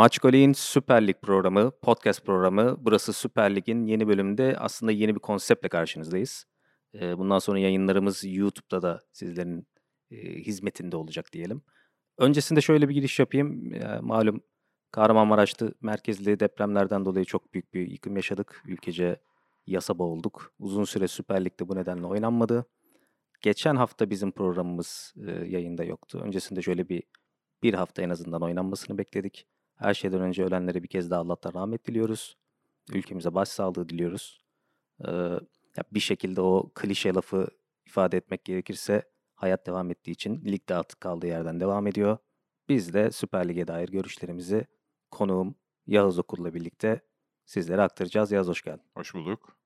Maçkolik'in Süper Lig programı, podcast programı. Burası Süper Lig'in yeni bölümünde aslında yeni bir konseptle karşınızdayız. Ee, bundan sonra yayınlarımız YouTube'da da sizlerin e, hizmetinde olacak diyelim. Öncesinde şöyle bir giriş yapayım. Ya, malum Kahramanmaraş'ta merkezli depremlerden dolayı çok büyük bir yıkım yaşadık. Ülkece yasa boğulduk. Uzun süre Süper Lig'de bu nedenle oynanmadı. Geçen hafta bizim programımız e, yayında yoktu. Öncesinde şöyle bir bir hafta en azından oynanmasını bekledik. Her şeyden önce ölenlere bir kez daha Allah'tan rahmet diliyoruz. Ülkemize başsağlığı diliyoruz. Ee, ya bir şekilde o klişe lafı ifade etmek gerekirse hayat devam ettiği için lig de artık kaldığı yerden devam ediyor. Biz de Süper Lig'e dair görüşlerimizi konuğum Yağız Okul'la birlikte sizlere aktaracağız. Yağız hoş geldin. Hoş bulduk.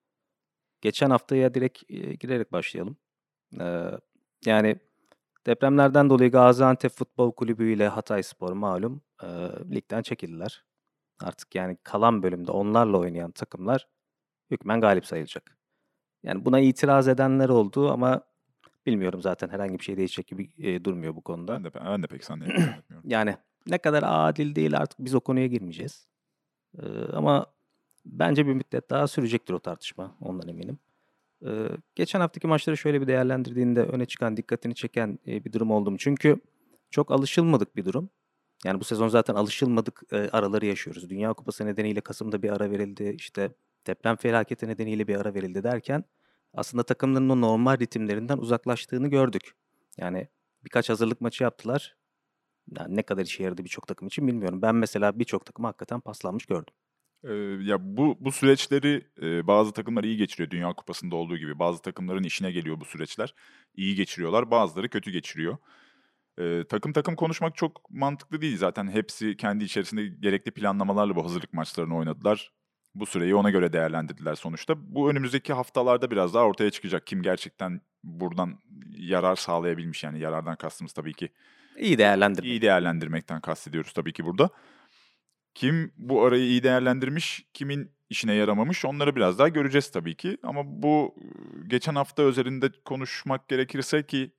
Geçen haftaya direkt e, girerek başlayalım. Ee, yani depremlerden dolayı Gaziantep Futbol Kulübü ile Hatay Spor malum e, ligden çekildiler. Artık yani kalan bölümde onlarla oynayan takımlar hükmen galip sayılacak. Yani buna itiraz edenler oldu ama bilmiyorum zaten herhangi bir şey değişecek gibi e, durmuyor bu konuda. Ben de ben de pek zannetmiyorum. Yani ne kadar adil değil artık biz o konuya girmeyeceğiz. Ee, ama bence bir müddet daha sürecektir o tartışma ondan eminim. Ee, geçen haftaki maçları şöyle bir değerlendirdiğinde öne çıkan dikkatini çeken e, bir durum oldu mu? Çünkü çok alışılmadık bir durum. Yani bu sezon zaten alışılmadık e, araları yaşıyoruz. Dünya Kupası nedeniyle Kasım'da bir ara verildi. İşte deprem felaketi nedeniyle bir ara verildi derken aslında takımların o normal ritimlerinden uzaklaştığını gördük. Yani birkaç hazırlık maçı yaptılar. Yani ne kadar işe yaradı birçok takım için bilmiyorum. Ben mesela birçok takımı hakikaten paslanmış gördüm. Ee, ya bu bu süreçleri e, bazı takımlar iyi geçiriyor Dünya Kupası'nda olduğu gibi. Bazı takımların işine geliyor bu süreçler. İyi geçiriyorlar. Bazıları kötü geçiriyor. Ee, takım takım konuşmak çok mantıklı değil zaten. Hepsi kendi içerisinde gerekli planlamalarla bu hazırlık maçlarını oynadılar. Bu süreyi ona göre değerlendirdiler sonuçta. Bu önümüzdeki haftalarda biraz daha ortaya çıkacak. Kim gerçekten buradan yarar sağlayabilmiş yani yarardan kastımız tabii ki. İyi değerlendirmek. İyi değerlendirmekten kastediyoruz tabii ki burada. Kim bu arayı iyi değerlendirmiş, kimin işine yaramamış onları biraz daha göreceğiz tabii ki. Ama bu geçen hafta üzerinde konuşmak gerekirse ki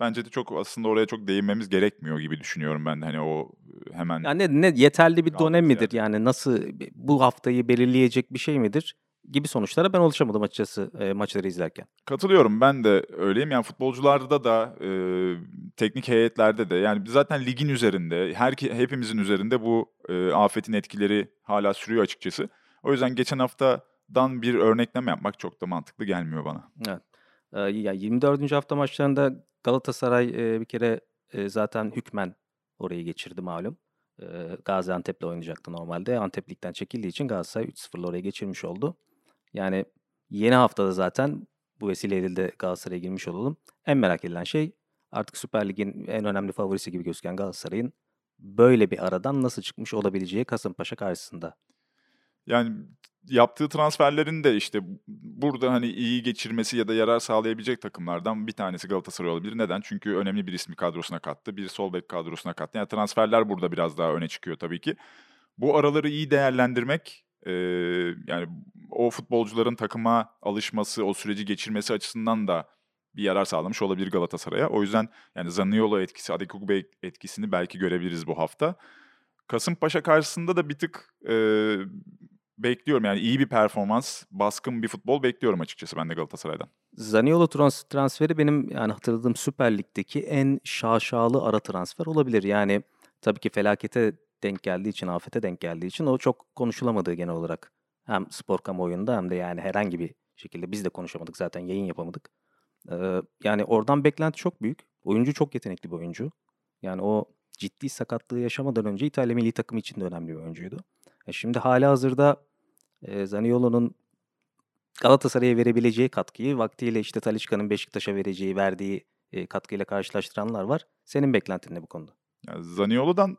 bence de çok aslında oraya çok değinmemiz gerekmiyor gibi düşünüyorum ben de hani o hemen. Yani ne, ne yeterli bir dönem midir yani nasıl bu haftayı belirleyecek bir şey midir? Gibi sonuçlara ben ulaşamadım açıkçası e, maçları izlerken. Katılıyorum ben de öyleyim. Yani futbolcularda da e, teknik heyetlerde de yani zaten ligin üzerinde her hepimizin üzerinde bu e, afetin etkileri hala sürüyor açıkçası. O yüzden geçen haftadan bir örnekleme yapmak çok da mantıklı gelmiyor bana. Evet. E, ya 24. hafta maçlarında Galatasaray e, bir kere e, zaten hükmen orayı geçirdi malum. E, Gaziantep'le oynayacaktı normalde. Antep ligden çekildiği için Galatasaray 3-0'la oraya geçirmiş oldu. Yani yeni haftada zaten bu vesileyle de Galatasaray'a girmiş olalım. En merak edilen şey artık Süper Lig'in en önemli favorisi gibi gözüken Galatasaray'ın böyle bir aradan nasıl çıkmış olabileceği Kasımpaşa karşısında. Yani yaptığı transferlerin de işte burada hani iyi geçirmesi ya da yarar sağlayabilecek takımlardan bir tanesi Galatasaray olabilir. Neden? Çünkü önemli bir ismi kadrosuna kattı. Bir sol bek kadrosuna kattı. Yani transferler burada biraz daha öne çıkıyor tabii ki. Bu araları iyi değerlendirmek e, yani o futbolcuların takıma alışması, o süreci geçirmesi açısından da bir yarar sağlamış olabilir Galatasaray'a. O yüzden yani Zaniolo etkisi, Adekugbe etkisini belki görebiliriz bu hafta. Kasımpaşa karşısında da bir tık e, bekliyorum. Yani iyi bir performans, baskın bir futbol bekliyorum açıkçası ben de Galatasaray'dan. Zaniolo trans transferi benim yani hatırladığım Süper Lig'deki en şaşalı ara transfer olabilir. Yani tabii ki felakete denk geldiği için, afete denk geldiği için o çok konuşulamadı genel olarak. Hem spor kamuoyunda hem de yani herhangi bir şekilde biz de konuşamadık zaten yayın yapamadık. Ee, yani oradan beklenti çok büyük. Oyuncu çok yetenekli bir oyuncu. Yani o ciddi sakatlığı yaşamadan önce İtalya milli takımı için de önemli bir oyuncuydu. E şimdi hala hazırda e, Zaniolo'nun Galatasaray'a verebileceği katkıyı vaktiyle işte Talişka'nın Beşiktaş'a vereceği, verdiği e, katkıyla karşılaştıranlar var. Senin beklentin ne bu konuda? Yani Zaniolo'dan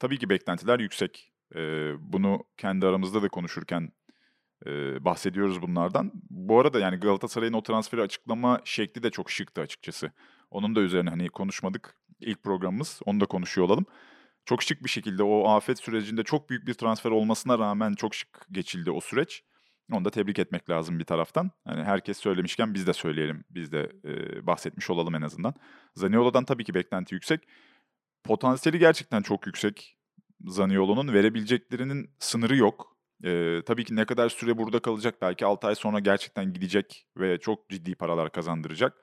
tabii ki beklentiler yüksek. E, bunu kendi aramızda da konuşurken e, bahsediyoruz bunlardan. Bu arada yani Galatasaray'ın o transferi açıklama şekli de çok şıktı açıkçası. Onun da üzerine hani konuşmadık ilk programımız. Onu da konuşuyor olalım. Çok şık bir şekilde o afet sürecinde çok büyük bir transfer olmasına rağmen çok şık geçildi o süreç. Onu da tebrik etmek lazım bir taraftan. Hani herkes söylemişken biz de söyleyelim. Biz de e, bahsetmiş olalım en azından. Zaniolo'dan tabii ki beklenti yüksek. Potansiyeli gerçekten çok yüksek. Zaniolo'nun verebileceklerinin sınırı yok. Eee, tabii ki ne kadar süre burada kalacak belki 6 ay sonra gerçekten gidecek ve çok ciddi paralar kazandıracak.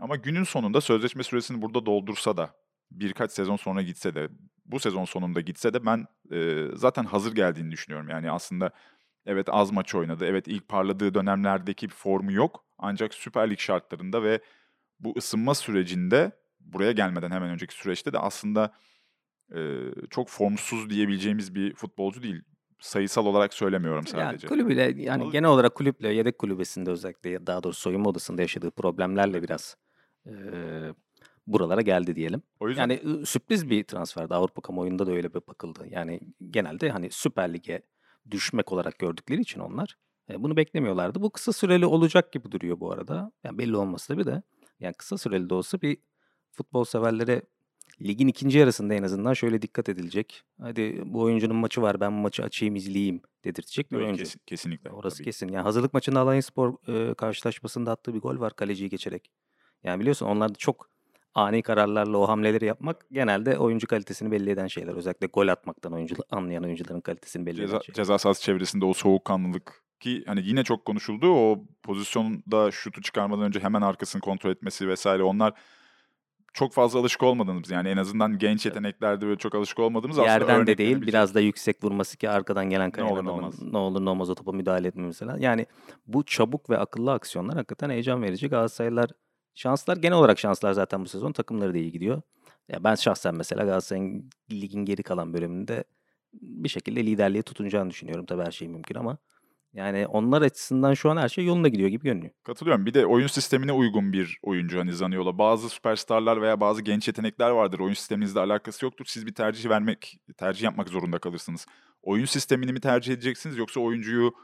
Ama günün sonunda sözleşme süresini burada doldursa da birkaç sezon sonra gitse de bu sezon sonunda gitse de ben eee, zaten hazır geldiğini düşünüyorum. Yani aslında evet az maç oynadı. Evet ilk parladığı dönemlerdeki formu yok. Ancak Süper Lig şartlarında ve bu ısınma sürecinde buraya gelmeden hemen önceki süreçte de aslında eee, çok formsuz diyebileceğimiz bir futbolcu değil. Sayısal olarak söylemiyorum Yani sadece. kulübüyle yani Al- genel olarak kulüple yedek kulübesinde özellikle daha doğrusu soyunma odasında yaşadığı problemlerle biraz eee, buralara geldi diyelim. O yüzden Yani sürpriz bir transferdi. Avrupa kamuoyunda da öyle bir bakıldı. Yani genelde hani Süper Lig'e düşmek olarak gördükleri için onlar e, bunu beklemiyorlardı. Bu kısa süreli olacak gibi duruyor bu arada. Yani belli olması tabii de. Yani kısa süreli de olsa bir futbol severlere ligin ikinci yarısında en azından şöyle dikkat edilecek. Hadi bu oyuncunun maçı var ben bu maçı açayım izleyeyim dedirtecek bir evet, oyuncu. kesin- kesinlikle. Orası tabii. kesin. Yani hazırlık maçında Alanyaspor e, karşılaşmasında attığı bir gol var kaleciyi geçerek. Yani biliyorsun onlar da çok ani kararlarla o hamleleri yapmak genelde oyuncu kalitesini belli eden şeyler. Özellikle gol atmaktan oyuncu anlayan oyuncuların kalitesini belli eden Ceza, şeyler. ceza sahası çevresinde o soğukkanlılık ki hani yine çok konuşuldu. O pozisyonda şutu çıkarmadan önce hemen arkasını kontrol etmesi vesaire onlar çok fazla alışık olmadığımız yani en azından genç yeteneklerde böyle çok alışık olmadığımız aslında Yerden de değil örneklenebilecek- biraz da yüksek vurması ki arkadan gelen Ne kayan olur ne adamın olmaz. ne olur ne olmaz o topa müdahale etme mesela. Yani bu çabuk ve akıllı aksiyonlar hakikaten heyecan verici. Galatasaraylılar şanslar genel olarak şanslar zaten bu sezon takımları da iyi gidiyor. Ya ben şahsen mesela Galatasaray'ın ligin geri kalan bölümünde bir şekilde liderliği tutunacağını düşünüyorum. Tabii her şey mümkün ama yani onlar açısından şu an her şey yolunda gidiyor gibi görünüyor. Katılıyorum. Bir de oyun sistemine uygun bir oyuncu hani Zaniolo. Bazı süperstarlar veya bazı genç yetenekler vardır. Oyun sisteminizle alakası yoktur. Siz bir tercih vermek, tercih yapmak zorunda kalırsınız. Oyun sistemini mi tercih edeceksiniz yoksa oyuncuyu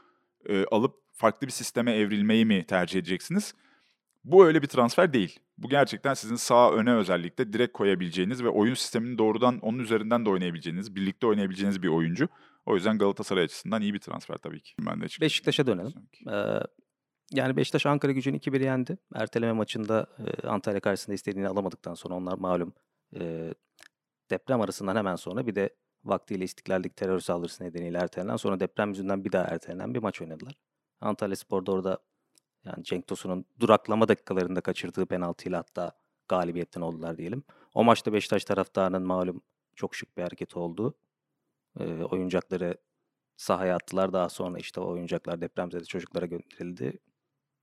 e, alıp farklı bir sisteme evrilmeyi mi tercih edeceksiniz? Bu öyle bir transfer değil. Bu gerçekten sizin sağ öne özellikle direkt koyabileceğiniz ve oyun sistemini doğrudan onun üzerinden de oynayabileceğiniz, birlikte oynayabileceğiniz bir oyuncu. O yüzden Galatasaray açısından iyi bir transfer tabii ki. Ben de. Beşiktaş'a dönelim. Ee, yani Beşiktaş Ankara gücünü 2-1 yendi. Erteleme maçında e, Antalya karşısında istediğini alamadıktan sonra onlar malum e, deprem arasından hemen sonra bir de vaktiyle İstiklal'deki terör saldırısı nedeniyle ertelenen sonra deprem yüzünden bir daha ertelenen bir maç oynadılar. Antalya Spor'da orada yani Cenk Tosun'un duraklama dakikalarında kaçırdığı penaltıyla hatta galibiyetten oldular diyelim. O maçta Beşiktaş taraftarının malum çok şık bir hareket oldu. E, oyuncakları sahaya attılar. Daha sonra işte o oyuncaklar depremzede çocuklara gönderildi.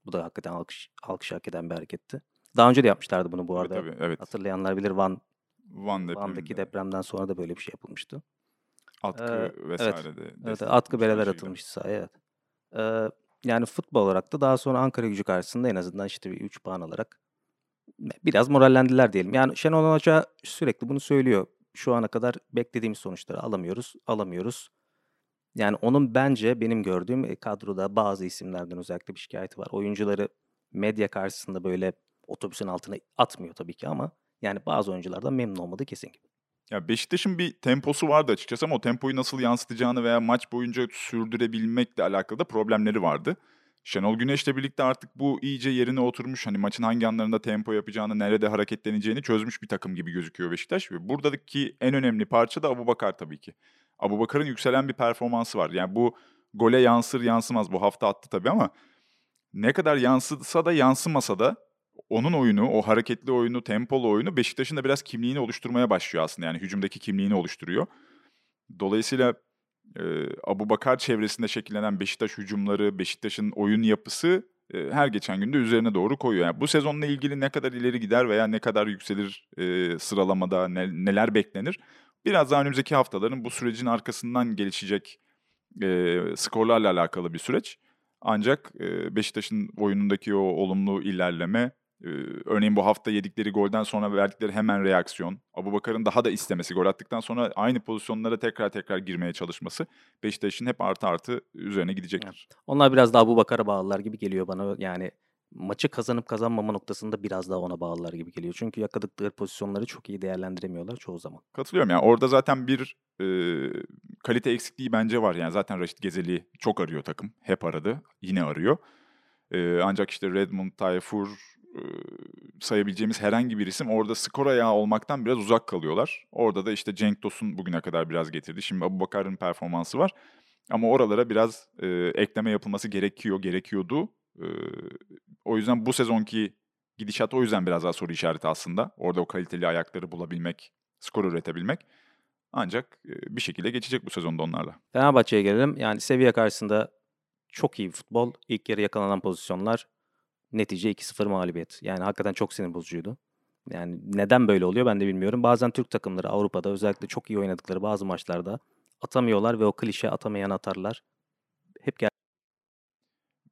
Bu da hakikaten alkış, alkış hak eden bir hareketti. Daha önce de yapmışlardı bunu bu Tabii, arada. tabii, evet. Hatırlayanlar bilir Van, Van Van'daki depremden sonra da böyle bir şey yapılmıştı. Atkı Ee, vesaire evet. de Evet, atkı bereler atılmıştı sahaya. Evet. Ee, yani futbol olarak da daha sonra Ankara gücü karşısında en azından işte bir 3 puan alarak biraz morallendiler diyelim. Yani Şenol Hoca sürekli bunu söylüyor. Şu ana kadar beklediğimiz sonuçları alamıyoruz, alamıyoruz. Yani onun bence benim gördüğüm e, kadroda bazı isimlerden özellikle bir şikayeti var. Oyuncuları medya karşısında böyle otobüsün altına atmıyor tabii ki ama yani bazı oyunculardan memnun olmadığı kesin gibi. Ya Beşiktaş'ın bir temposu vardı açıkçası ama o tempoyu nasıl yansıtacağını veya maç boyunca sürdürebilmekle alakalı da problemleri vardı. Şenol Güneş'le birlikte artık bu iyice yerine oturmuş. Hani maçın hangi anlarında tempo yapacağını, nerede hareketleneceğini çözmüş bir takım gibi gözüküyor Beşiktaş. Ve buradaki en önemli parça da Abubakar tabii ki. Abubakar'ın yükselen bir performansı var. Yani bu gole yansır yansımaz. Bu hafta attı tabii ama ne kadar yansısa da yansımasa da onun oyunu, o hareketli oyunu, tempolu oyunu Beşiktaş'ın da biraz kimliğini oluşturmaya başlıyor aslında. Yani hücumdaki kimliğini oluşturuyor. Dolayısıyla e, Abu Bakar çevresinde şekillenen Beşiktaş hücumları, Beşiktaş'ın oyun yapısı e, her geçen günde üzerine doğru koyuyor. Yani bu sezonla ilgili ne kadar ileri gider veya ne kadar yükselir e, sıralamada, ne, neler beklenir? Biraz daha önümüzdeki haftaların bu sürecin arkasından gelişecek e, skorlarla alakalı bir süreç. Ancak e, Beşiktaş'ın oyunundaki o olumlu ilerleme, örneğin bu hafta yedikleri golden sonra verdikleri hemen reaksiyon, Abubakar'ın daha da istemesi, gol attıktan sonra aynı pozisyonlara tekrar tekrar girmeye çalışması Beşiktaş'ın hep artı artı üzerine gidecektir. Onlar biraz daha bu Bakar'a bağlılar gibi geliyor bana. Yani maçı kazanıp kazanmama noktasında biraz daha ona bağlılar gibi geliyor. Çünkü yakaladıkları pozisyonları çok iyi değerlendiremiyorlar çoğu zaman. Katılıyorum yani orada zaten bir e, kalite eksikliği bence var. Yani zaten Raşit Gezeli çok arıyor takım. Hep aradı. Yine arıyor. E, ancak işte Redmond, Tayfur, sayabileceğimiz herhangi bir isim orada skor ayağı olmaktan biraz uzak kalıyorlar. Orada da işte Cenk Tosun bugüne kadar biraz getirdi. Şimdi Abubakar'ın performansı var. Ama oralara biraz e, ekleme yapılması gerekiyor, gerekiyordu. E, o yüzden bu sezonki gidişat o yüzden biraz daha soru işareti aslında. Orada o kaliteli ayakları bulabilmek, skor üretebilmek. Ancak e, bir şekilde geçecek bu sezonda onlarla. Fenerbahçe'ye gelelim. Yani seviye karşısında çok iyi futbol. İlk yarı yakalanan pozisyonlar netice 2-0 mağlubiyet. Yani hakikaten çok sinir bozucuydu. Yani neden böyle oluyor ben de bilmiyorum. Bazen Türk takımları Avrupa'da özellikle çok iyi oynadıkları bazı maçlarda atamıyorlar ve o klişe atamayan atarlar. Hep gel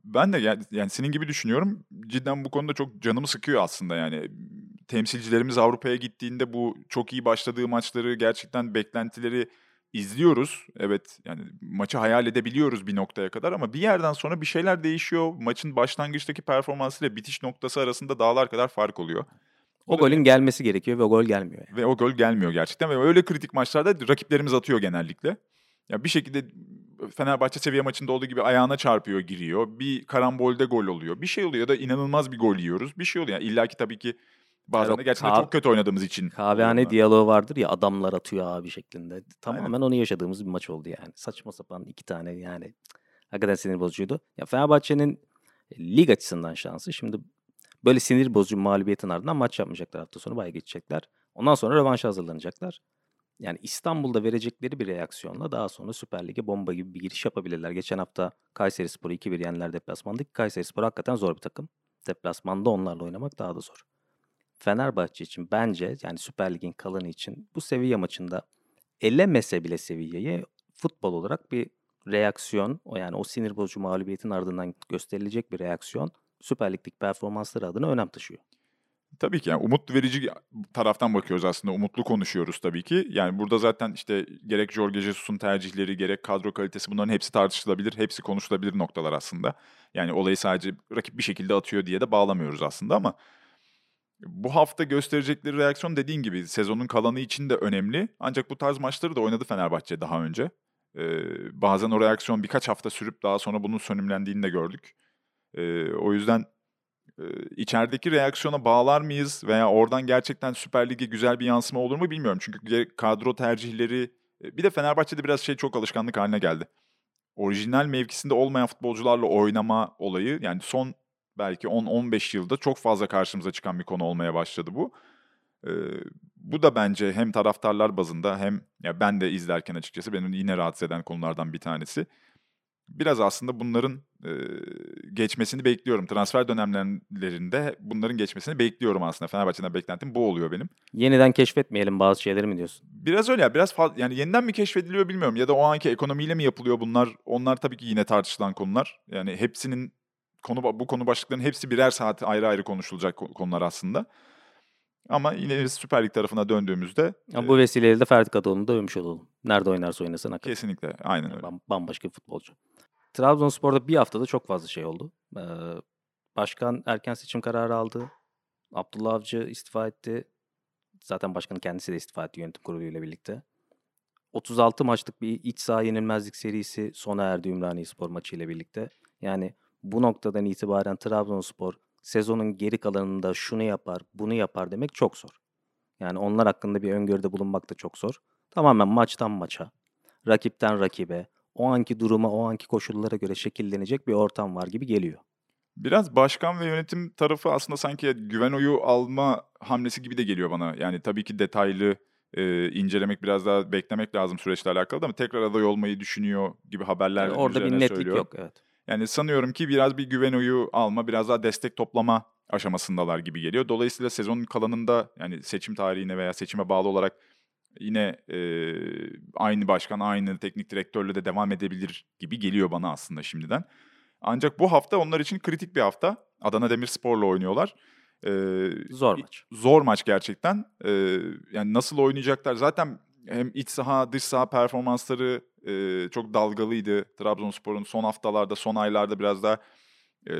Ben de yani, yani senin gibi düşünüyorum. Cidden bu konuda çok canımı sıkıyor aslında yani. Temsilcilerimiz Avrupa'ya gittiğinde bu çok iyi başladığı maçları gerçekten beklentileri izliyoruz. Evet yani maçı hayal edebiliyoruz bir noktaya kadar ama bir yerden sonra bir şeyler değişiyor. Maçın başlangıçtaki performansıyla bitiş noktası arasında dağlar kadar fark oluyor. o golün gelmesi gerekiyor ve o gol gelmiyor. Yani. Ve o gol gelmiyor gerçekten ve öyle kritik maçlarda rakiplerimiz atıyor genellikle. Ya bir şekilde Fenerbahçe seviye maçında olduğu gibi ayağına çarpıyor, giriyor. Bir karambolde gol oluyor. Bir şey oluyor ya da inanılmaz bir gol yiyoruz. Bir şey oluyor. Yani İlla ki tabii ki bazen Yani de gerçekten kah- çok kötü oynadığımız için. Kahvehane oluyor. diyaloğu vardır ya adamlar atıyor abi şeklinde. Tamamen Aynen. onu yaşadığımız bir maç oldu yani. Saçma sapan iki tane yani. Hakikaten sinir bozucuydu. Ya Fenerbahçe'nin e, lig açısından şansı. Şimdi böyle sinir bozucu mağlubiyetin ardından maç yapmayacaklar hafta sonu bay geçecekler. Ondan sonra rövanşa hazırlanacaklar. Yani İstanbul'da verecekleri bir reaksiyonla daha sonra Süper Lig'e bomba gibi bir giriş yapabilirler. Geçen hafta Kayseri Spor'u 2-1 yendiler deplasmanda. Kayseri Spor hakikaten zor bir takım. Deplasmanda onlarla oynamak daha da zor. Fenerbahçe için bence yani Süper Lig'in kalanı için bu seviye maçında elemese bile seviyeyi futbol olarak bir reaksiyon o yani o sinir bozucu mağlubiyetin ardından gösterilecek bir reaksiyon Süper Lig'deki performansları adına önem taşıyor. Tabii ki yani umut verici taraftan bakıyoruz aslında. Umutlu konuşuyoruz tabii ki. Yani burada zaten işte gerek Jorge Jesus'un tercihleri, gerek kadro kalitesi bunların hepsi tartışılabilir, hepsi konuşulabilir noktalar aslında. Yani olayı sadece rakip bir şekilde atıyor diye de bağlamıyoruz aslında ama bu hafta gösterecekleri reaksiyon dediğin gibi sezonun kalanı için de önemli. Ancak bu tarz maçları da oynadı Fenerbahçe daha önce. Ee, bazen o reaksiyon birkaç hafta sürüp daha sonra bunun sönümlendiğini de gördük. Ee, o yüzden e, içerideki reaksiyona bağlar mıyız veya oradan gerçekten Süper Lig'e güzel bir yansıma olur mu bilmiyorum. Çünkü kadro tercihleri e, bir de Fenerbahçe'de biraz şey çok alışkanlık haline geldi. Orijinal mevkisinde olmayan futbolcularla oynama olayı yani son belki 10-15 yılda çok fazla karşımıza çıkan bir konu olmaya başladı bu. Ee, bu da bence hem taraftarlar bazında hem ya ben de izlerken açıkçası beni yine rahatsız eden konulardan bir tanesi. Biraz aslında bunların e, geçmesini bekliyorum. Transfer dönemlerinde bunların geçmesini bekliyorum aslında. Fenerbahçe'den beklentim bu oluyor benim. Yeniden keşfetmeyelim bazı şeyleri mi diyorsun? Biraz öyle ya. Biraz fazla yani yeniden mi keşfediliyor bilmiyorum ya da o anki ekonomiyle mi yapılıyor bunlar? Onlar tabii ki yine tartışılan konular. Yani hepsinin konu bu konu başlıklarının hepsi birer saat ayrı ayrı konuşulacak ko- konular aslında. Ama yine Süper Lig tarafına döndüğümüzde Ya e, bu vesileyle de Ferdi Kadıoğlu'nu da övmüş olalım. Nerede oynarsa oynasın hakikaten. kesinlikle aynen öyle. Bam- Bambaşka bir futbolcu. Trabzonspor'da bir haftada çok fazla şey oldu. Ee, başkan erken seçim kararı aldı. Abdullah Avcı istifa etti. Zaten başkanın kendisi de istifa etti yönetim kuruluyla birlikte. 36 maçlık bir iç saha yenilmezlik serisi sona erdi Ümraniye Spor maçı ile birlikte. Yani bu noktadan itibaren Trabzonspor sezonun geri kalanında şunu yapar, bunu yapar demek çok zor. Yani onlar hakkında bir öngörüde bulunmak da çok zor. Tamamen maçtan maça, rakipten rakibe, o anki duruma, o anki koşullara göre şekillenecek bir ortam var gibi geliyor. Biraz başkan ve yönetim tarafı aslında sanki güven oyu alma hamlesi gibi de geliyor bana. Yani tabii ki detaylı e, incelemek biraz daha beklemek lazım süreçle alakalı da ama tekrar aday olmayı düşünüyor gibi haberler Yani orada bir netlik söylüyor. yok. Evet. Yani sanıyorum ki biraz bir güven oyu alma, biraz daha destek toplama aşamasındalar gibi geliyor. Dolayısıyla sezonun kalanında yani seçim tarihine veya seçime bağlı olarak yine e, aynı başkan, aynı teknik direktörle de devam edebilir gibi geliyor bana aslında şimdiden. Ancak bu hafta onlar için kritik bir hafta. Adana Demirspor'la oynuyorlar. Ee, Zor maç. Zor maç gerçekten. Ee, yani nasıl oynayacaklar? Zaten hem iç saha, dış saha performansları e, çok dalgalıydı. Trabzonspor'un son haftalarda, son aylarda biraz daha e,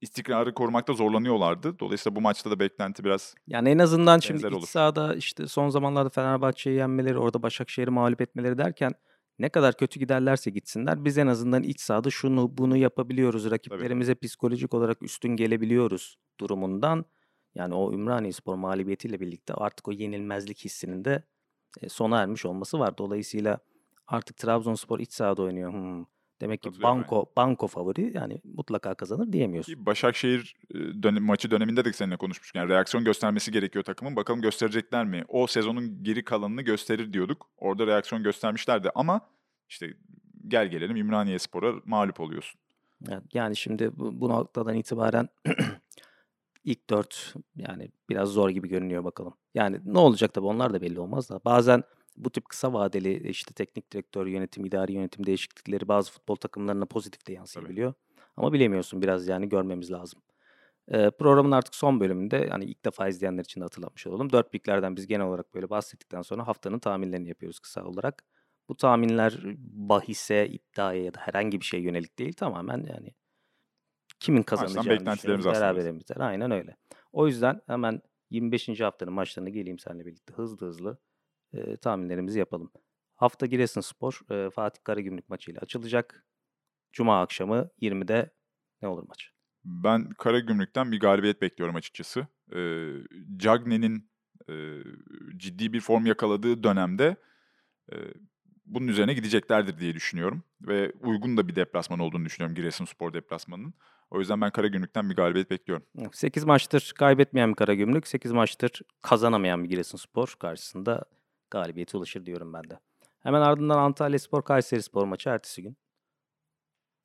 istikrarı korumakta zorlanıyorlardı. Dolayısıyla bu maçta da beklenti biraz Yani en azından şimdi Benzer iç olur. sahada işte son zamanlarda Fenerbahçe'yi yenmeleri, orada Başakşehir'i mağlup etmeleri derken ne kadar kötü giderlerse gitsinler biz en azından iç sahada şunu bunu yapabiliyoruz. Rakiplerimize psikolojik olarak üstün gelebiliyoruz durumundan Yani o Ümraniyespor mağlubiyetiyle birlikte artık o yenilmezlik hissinin de e, sona ermiş olması var. Dolayısıyla artık Trabzonspor iç sahada oynuyor. Hmm. Demek ki banko banko favori yani mutlaka kazanır diyemiyorsun. Başakşehir e, dönem, maçı döneminde de seninle konuşmuştuk. Yani reaksiyon göstermesi gerekiyor takımın. Bakalım gösterecekler mi? O sezonun geri kalanını gösterir diyorduk. Orada reaksiyon göstermişlerdi ama işte gel gelelim İmraniye Spor'a mağlup oluyorsun. Yani, yani şimdi bu, bu noktadan itibaren ilk dört yani biraz zor gibi görünüyor bakalım. Yani ne olacak tabii onlar da belli olmaz da. Bazen bu tip kısa vadeli işte teknik direktör yönetim, idari yönetim değişiklikleri bazı futbol takımlarına pozitif de yansıyabiliyor. Ama bilemiyorsun biraz yani görmemiz lazım. Ee, programın artık son bölümünde yani ilk defa izleyenler için de hatırlatmış olalım. Dört piklerden biz genel olarak böyle bahsettikten sonra haftanın tahminlerini yapıyoruz kısa olarak. Bu tahminler bahise, iddiaya ya da herhangi bir şeye yönelik değil. Tamamen yani kimin kazanacağını beklentilerimiz aslında. Biter. Aynen öyle. O yüzden hemen 25. haftanın maçlarına geleyim seninle birlikte hızlı hızlı e, tahminlerimizi yapalım. Hafta Giresunspor e, Fatih Karagümrük maçıyla açılacak. Cuma akşamı 20'de ne olur maç? Ben Karagümrük'ten bir galibiyet bekliyorum açıkçası. Ee, Cagney'in e, ciddi bir form yakaladığı dönemde e, bunun üzerine gideceklerdir diye düşünüyorum. Ve uygun da bir deplasman olduğunu düşünüyorum Giresunspor deplasmanının. O yüzden ben Karagümrük'ten bir galibiyet bekliyorum. 8 maçtır kaybetmeyen bir Karagümrük, 8 maçtır kazanamayan bir Giresunspor karşısında galibiyete ulaşır diyorum ben de. Hemen ardından Antalya Spor Kayseri Spor maçı ertesi gün.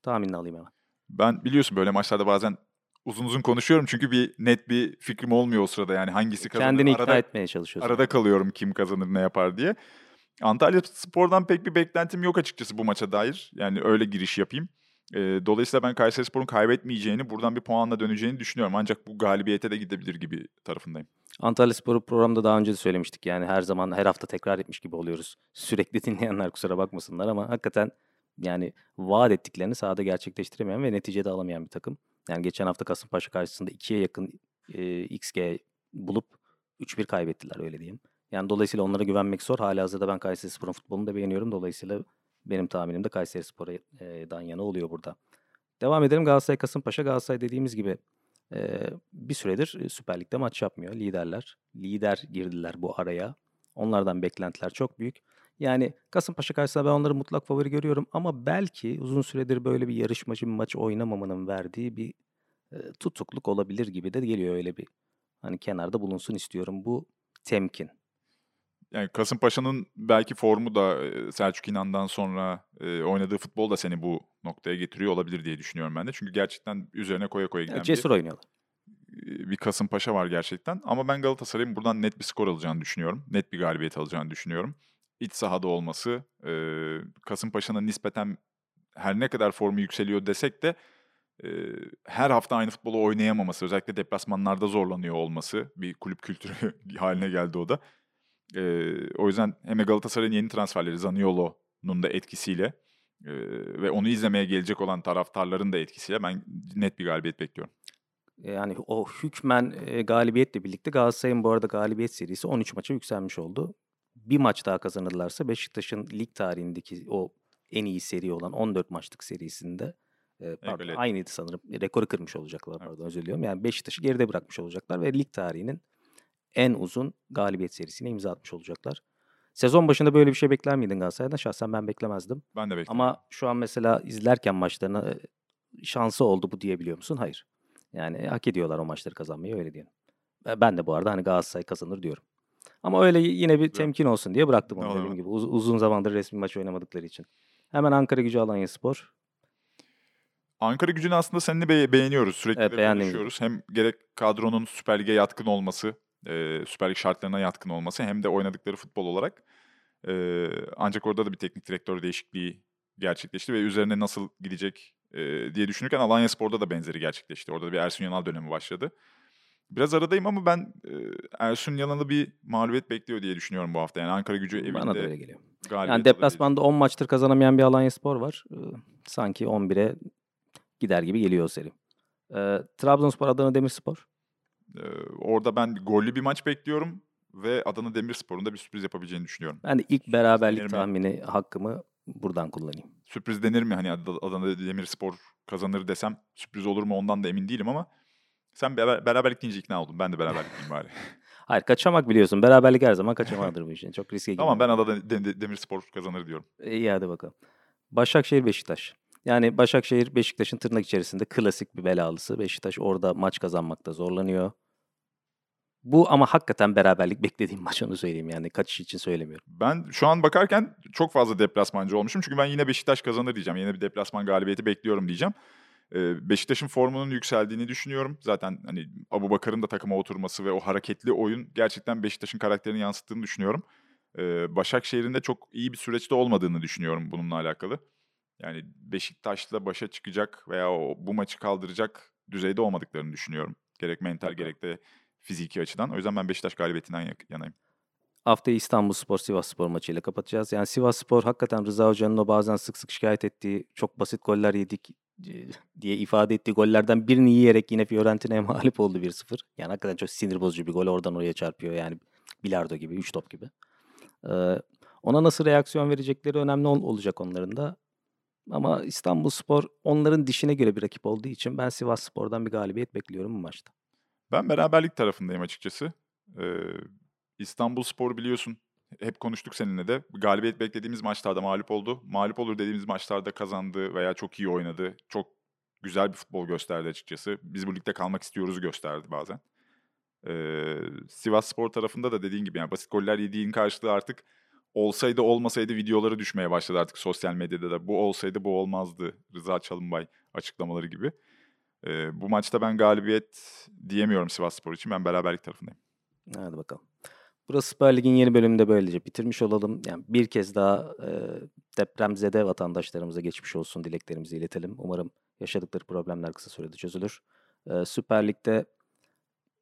Tahminini alayım hemen. Ben biliyorsun böyle maçlarda bazen uzun uzun konuşuyorum çünkü bir net bir fikrim olmuyor o sırada yani hangisi kazanır. Kendini ikna arada, etmeye çalışıyorsun. arada kalıyorum kim kazanır ne yapar diye. Antalya Spor'dan pek bir beklentim yok açıkçası bu maça dair. Yani öyle giriş yapayım. E, dolayısıyla ben Kayserispor'un kaybetmeyeceğini, buradan bir puanla döneceğini düşünüyorum. Ancak bu galibiyete de gidebilir gibi tarafındayım. Antalya Spor'u programda daha önce de söylemiştik. Yani her zaman her hafta tekrar etmiş gibi oluyoruz. Sürekli dinleyenler kusura bakmasınlar ama hakikaten yani vaat ettiklerini sahada gerçekleştiremeyen ve neticede alamayan bir takım. Yani geçen hafta Kasımpaşa karşısında 2'ye yakın e, XG bulup 3-1 kaybettiler öyle diyeyim. Yani dolayısıyla onlara güvenmek zor. Halihazırda ben Kayserispor'un futbolunu da beğeniyorum. Dolayısıyla benim tahminim de Kayserispor'dan yana oluyor burada. Devam edelim Galatasaray Kasımpaşa. Galatasaray dediğimiz gibi bir süredir Süper Lig'de maç yapmıyor. Liderler. Lider girdiler bu araya. Onlardan beklentiler çok büyük. Yani Kasımpaşa karşısında ben onları mutlak favori görüyorum ama belki uzun süredir böyle bir yarışmacı bir maç oynamamanın verdiği bir tutukluk olabilir gibi de geliyor öyle bir. Hani kenarda bulunsun istiyorum bu temkin. Yani Kasımpaşa'nın belki formu da Selçuk İnan'dan sonra e, oynadığı futbol da seni bu noktaya getiriyor olabilir diye düşünüyorum ben de. Çünkü gerçekten üzerine koya koya giden Yani cesur bir, oynuyorlar. bir Kasımpaşa var gerçekten. Ama ben Galatasaray'ın buradan net bir skor alacağını düşünüyorum. Net bir galibiyet alacağını düşünüyorum. İç sahada olması, e, Kasımpaşa'nın nispeten her ne kadar formu yükseliyor desek de e, her hafta aynı futbolu oynayamaması, özellikle deplasmanlarda zorlanıyor olması bir kulüp kültürü haline geldi o da. E, o yüzden hem de Galatasaray'ın yeni transferleri Zaniolo'nun da etkisiyle e, ve onu izlemeye gelecek olan taraftarların da etkisiyle ben net bir galibiyet bekliyorum. Yani o hükmen e, galibiyetle birlikte Galatasaray'ın bu arada galibiyet serisi 13 maça yükselmiş oldu. Bir maç daha kazanırlarsa Beşiktaş'ın lig tarihindeki o en iyi seri olan 14 maçlık serisinde e, pardon, Egale. aynıydı sanırım. Rekoru kırmış olacaklar Evet. pardon özür diliyorum. Yani Beşiktaş'ı geride bırakmış olacaklar ve lig tarihinin en uzun galibiyet serisine imza atmış olacaklar. Sezon başında böyle bir şey bekler miydin Galatasaray'dan? Şahsen ben beklemezdim. Ben de bekliyorum. Ama şu an mesela izlerken maçlarını e, şansı oldu bu diyebiliyor musun? Hayır. Yani hak ediyorlar o maçları kazanmayı öyle diyelim. Ve Ben de bu arada hani Galatasaray kazanır diyorum. Ama öyle yine bir temkin olsun diye bıraktım onu dediğim gibi. Uz- uzun zamandır resmi maç oynamadıkları için. Hemen Ankara Gücü Alanya Spor. Ankara gücünü aslında seninle be- beğeniyoruz. Sürekli Evet, de konuşuyoruz. Hem gerek kadronun Süper Lig'e yatkın olması, e, Süper Lig şartlarına yatkın olması hem de oynadıkları futbol olarak. E, ancak orada da bir teknik direktör değişikliği gerçekleşti ve üzerine nasıl gidecek e, diye düşünürken Alanya Spor'da da benzeri gerçekleşti. Orada da bir Ersun Yanal dönemi başladı. Biraz aradayım ama ben e, Ersun Yanal'ı bir mağlubiyet bekliyor diye düşünüyorum bu hafta. Yani Ankara gücü evinde Bana da öyle geliyor. Yani deplasmanda 10 maçtır kazanamayan bir Alanya Spor var. Ee, Sanki 11'e gider gibi geliyor o seri. Ee, Trabzonspor Adana Demirspor. Ee, orada ben gollü bir maç bekliyorum ve Adana Demirspor'un da bir sürpriz yapabileceğini düşünüyorum. Ben de ilk denir beraberlik mi? tahmini hakkımı buradan kullanayım. Sürpriz denir mi hani Ad- Adana Demirspor kazanır desem sürpriz olur mu ondan da emin değilim ama Sen beraber, beraberlik deyince ikna oldum. Ben de beraberlik diyeyim bari. Hayır kaçamak biliyorsun. Beraberlik her zaman kaçamağıdır bu işin. Çok riske tamam ben de, Demirspor kazanır diyorum. İyi hadi bakalım. Başakşehir Beşiktaş. Yani Başakşehir Beşiktaş'ın tırnak içerisinde klasik bir belalısı. Beşiktaş orada maç kazanmakta zorlanıyor. Bu ama hakikaten beraberlik beklediğim maç onu söyleyeyim yani kaçış için söylemiyorum. Ben şu an bakarken çok fazla deplasmancı olmuşum. Çünkü ben yine Beşiktaş kazanır diyeceğim. Yine bir deplasman galibiyeti bekliyorum diyeceğim. Ee, Beşiktaş'ın formunun yükseldiğini düşünüyorum. Zaten hani Abu Bakar'ın da takıma oturması ve o hareketli oyun gerçekten Beşiktaş'ın karakterini yansıttığını düşünüyorum. Ee, Başakşehir'in de çok iyi bir süreçte olmadığını düşünüyorum bununla alakalı. Yani Beşiktaş'la başa çıkacak veya bu maçı kaldıracak düzeyde olmadıklarını düşünüyorum. Gerek mental gerek de fiziki açıdan. O yüzden ben Beşiktaş galibiyetinden yanayım. Haftayı İstanbul Spor Sivas Spor maçıyla kapatacağız. Yani Sivas Spor hakikaten Rıza Hoca'nın o bazen sık sık şikayet ettiği çok basit goller yedik e, diye ifade ettiği gollerden birini yiyerek yine Fiorentina'ya mağlup oldu 1-0. Yani hakikaten çok sinir bozucu bir gol oradan oraya çarpıyor yani bilardo gibi 3 top gibi. Ee, ona nasıl reaksiyon verecekleri önemli ol- olacak onların da. Ama İstanbul Spor onların dişine göre bir rakip olduğu için ben Sivas Spor'dan bir galibiyet bekliyorum bu maçta. Ben beraberlik tarafındayım açıkçası. Ee, İstanbul Spor biliyorsun. Hep konuştuk seninle de. Galibiyet beklediğimiz maçlarda mağlup oldu. Mağlup olur dediğimiz maçlarda kazandı veya çok iyi oynadı. Çok güzel bir futbol gösterdi açıkçası. Biz bu ligde kalmak istiyoruz gösterdi bazen. Ee, Sivas Spor tarafında da dediğin gibi yani basit goller yediğin karşılığı artık olsaydı olmasaydı videoları düşmeye başladı artık sosyal medyada da. Bu olsaydı bu olmazdı. Rıza Çalınbay açıklamaları gibi. Ee, bu maçta ben galibiyet diyemiyorum Sivas Spor için. Ben beraberlik tarafındayım. Hadi bakalım. Burası Süper Lig'in yeni bölümünde böylece bitirmiş olalım. Yani bir kez daha e, depremzede vatandaşlarımıza geçmiş olsun dileklerimizi iletelim. Umarım yaşadıkları problemler kısa sürede çözülür. E, Süper Lig'de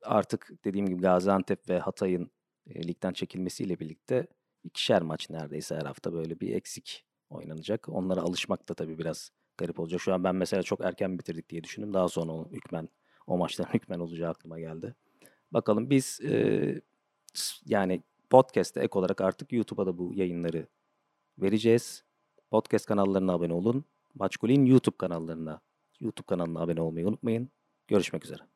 artık dediğim gibi Gaziantep ve Hatay'ın e, ligden çekilmesiyle birlikte ikişer maç neredeyse her hafta böyle bir eksik oynanacak. Onlara alışmak da tabii biraz garip olacak. Şu an ben mesela çok erken bitirdik diye düşündüm. Daha sonra o hükmen, o maçların hükmen olacağı aklıma geldi. Bakalım biz e, yani podcast'te ek olarak artık YouTube'a da bu yayınları vereceğiz. Podcast kanallarına abone olun. Maçkul'in YouTube kanallarına, YouTube kanalına abone olmayı unutmayın. Görüşmek üzere.